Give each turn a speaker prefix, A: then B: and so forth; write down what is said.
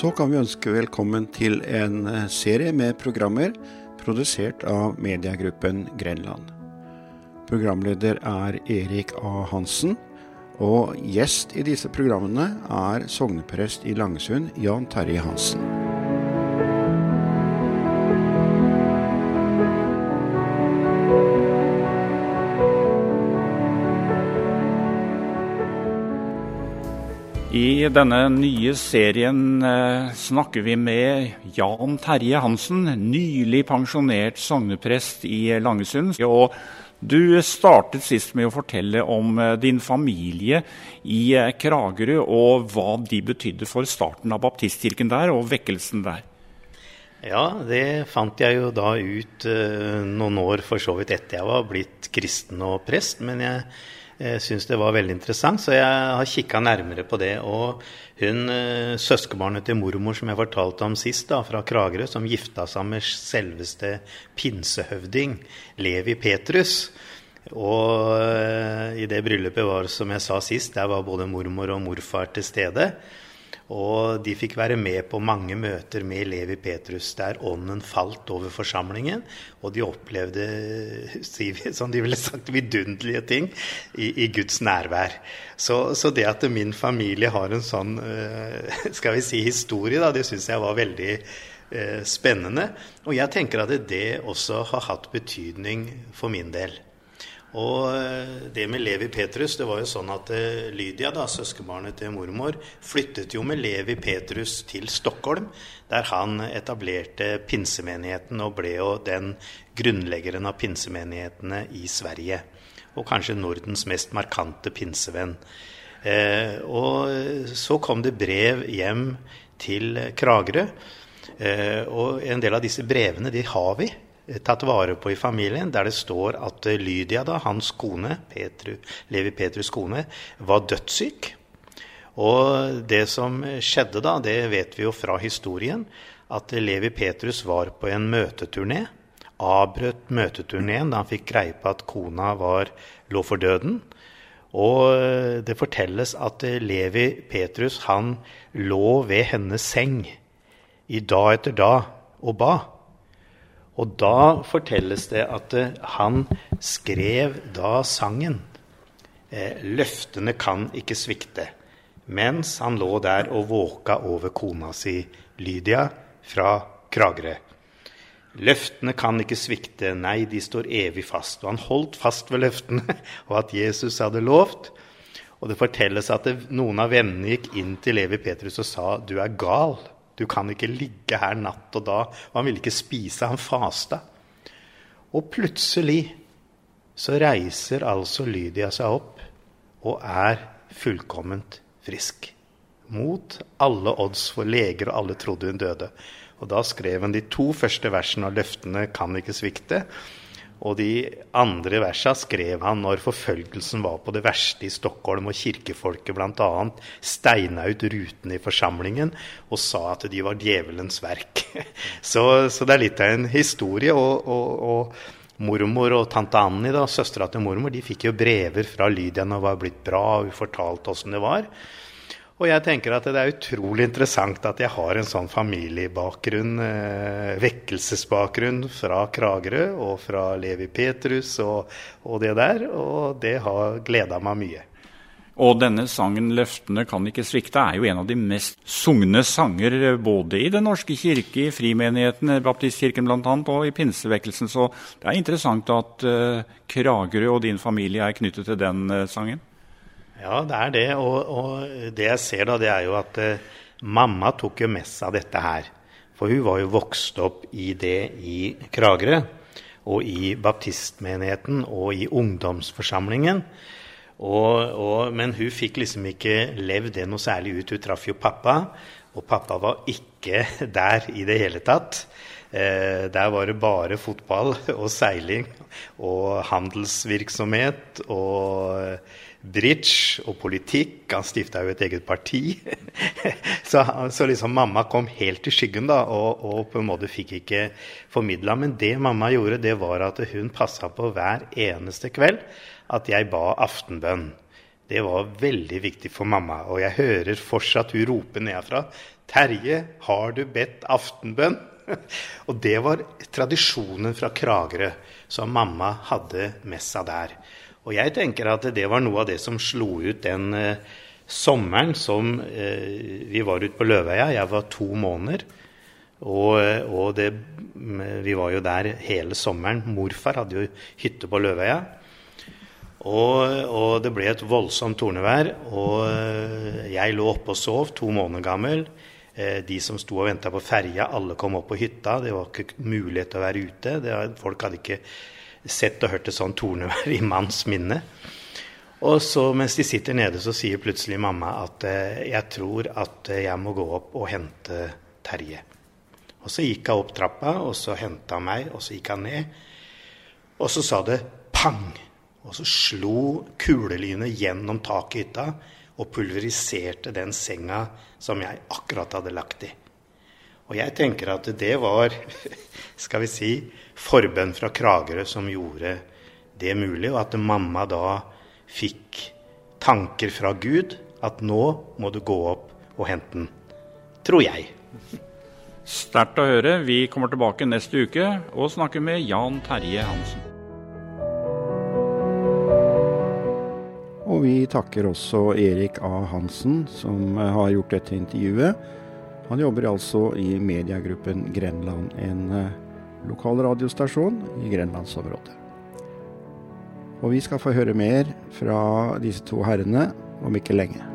A: Så kan vi ønske velkommen til en eh, serie med programmer produsert av mediegruppen Grenland. Programleder er Erik A. Hansen, og gjest i disse programmene er sogneprest i Langesund, Jan Terje Hansen.
B: I denne nye serien eh, snakker vi med Jan Terje Hansen, nylig pensjonert sogneprest i Langesund. Og du startet sist med å fortelle om eh, din familie i eh, Kragerø, og hva de betydde for starten av baptistkirken der og vekkelsen der.
C: Ja, det fant jeg jo da ut noen år for så vidt etter jeg var blitt kristen og prest. Men jeg jeg syns det var veldig interessant, så jeg har kikka nærmere på det. Og hun, eh, søskenbarnet til mormor som jeg fortalte om sist, da, fra Kragerø, som gifta seg med selveste pinsehøvding Levi Petrus. Og eh, i det bryllupet var, som jeg sa sist, der var både mormor og morfar til stede. Og de fikk være med på mange møter med Levi Petrus der ånden falt over forsamlingen. Og de opplevde, som de ville sagt, vidunderlige ting i, i Guds nærvær. Så, så, det at min familie har en sånn eh, skal vi si, historie, da, det syns jeg var veldig eh, spennende. Og jeg tenker at det også har hatt betydning for min del. Og eh, det med Levi Petrus, det var jo sånn at eh, Lydia, da, søskenbarnet til mormor, flyttet jo med Levi Petrus til Stockholm, der han etablerte pinsemenigheten og ble jo den grunnleggeren av pinsemenighetene i Sverige. Og kanskje Nordens mest markante pinsevenn. Eh, og så kom det brev hjem til Kragerø. Og en del av disse brevene, de har vi tatt vare på i familien, der det står at Lydia, da, hans kone, Petru, Levi Petrus' kone, var dødssyk. Og det som skjedde da, det vet vi jo fra historien, at Levi Petrus var på en møteturné. Avbrøt møteturneen da han fikk greie på at kona var, lå for døden. Og det fortelles at Levi Petrus han lå ved hennes seng i dag etter dag og ba. Og da fortelles det at eh, han skrev da sangen eh, 'Løftene kan ikke svikte', mens han lå der og våka over kona si Lydia fra Kragerø. Løftene kan ikke svikte, nei, de står evig fast. Og han holdt fast ved løftene og at Jesus hadde lovt. Og det fortelles at noen av vennene gikk inn til Levi Petrus og sa 'Du er gal'. Du kan ikke ligge her natt og da. Og han ville ikke spise, han fasta. Og plutselig så reiser altså Lydia seg opp og er fullkomment frisk. Mot alle odds, for leger og alle trodde hun døde. Og da skrev hun de to første versene av 'Løftene kan ikke svikte'. Og de andre versa skrev han når forfølgelsen var på det verste i Stockholm, og kirkefolket bl.a. steina ut rutene i forsamlingen og sa at de var djevelens verk. Så, så det er litt av en historie. og, og, og mormor og tante Annie, da, søstera til mormor, de fikk jo brever fra Lydia når det var blitt bra, og hun fortalte åssen det var. Og jeg tenker at det er utrolig interessant at jeg har en sånn familiebakgrunn, eh, vekkelsesbakgrunn fra Kragerø og fra Levi Petrus og, og det der. Og det har gleda meg mye.
B: Og denne sangen 'Løftene kan ikke svikte' er jo en av de mest sugne sanger både i Den norske kirke, i frimenigheten, baptistkirken bl.a., og i pinsevekkelsen. Så det er interessant at uh, Kragerø og din familie er knyttet til den uh, sangen.
C: Ja, det er det. Og, og det jeg ser, da, det er jo at eh, mamma tok jo med seg dette her. For hun var jo vokst opp i det i Kragerø. Og i baptistmenigheten og i ungdomsforsamlingen. Og, og, men hun fikk liksom ikke levd det noe særlig ut. Hun traff jo pappa, og pappa var ikke der i det hele tatt. Eh, der var det bare fotball og seiling og handelsvirksomhet og bridge og politikk. Han stifta jo et eget parti. så, så, liksom mamma kom helt i skyggen da, og, og på en måte fikk ikke formidla. Men det mamma gjorde, det var at hun passa på hver eneste kveld at jeg ba aftenbønn. det var veldig viktig for mamma. Og jeg hører fortsatt hun rope nedfra 'Terje, har du bedt aftenbønn?' og det var tradisjonen fra Kragerø som mamma hadde med seg der. Og jeg tenker at det var noe av det som slo ut den eh, sommeren som eh, vi var ute på Løveøya. Jeg var to måneder. Og, og det, vi var jo der hele sommeren. Morfar hadde jo hytte på Løveøya. Og, og, det ble et voldsomt tornevær. Og eh, jeg lå oppe og sov, to måneder gammel. Eh, de som sto og venta på ferja, alle kom opp på hytta. Det var ikke mulighet til å være ute. Var, folk hadde ikke sett og hørt et sånt tornevær i manns minne. Og så mens de sitter nede, så sier plutselig mamma at eh, jeg tror at jeg må gå opp og hente Terje. Og så gikk hun opp trappa, og så henta hun meg, og så gikk hun ned. Og så sa det pang! Og så slo kulelynet gjennom taket i hytta og pulveriserte den senga som jeg akkurat hadde lagt i. Og jeg tenker at det var, skal vi si, forbønn fra Kragerø som gjorde det mulig, og at mamma da fikk tanker fra Gud at nå må du gå opp og hente den. Tror jeg.
B: Sterkt å høre. Vi kommer tilbake neste uke og snakker med Jan Terje Hansen.
A: Og vi takker også Erik A. Hansen, som har gjort dette intervjuet. Han jobber altså i mediegruppen Grenland, en eh, lokal radiostasjon i grenlandsområdet. Og vi skal få høre mer fra disse to herrene om ikke lenge.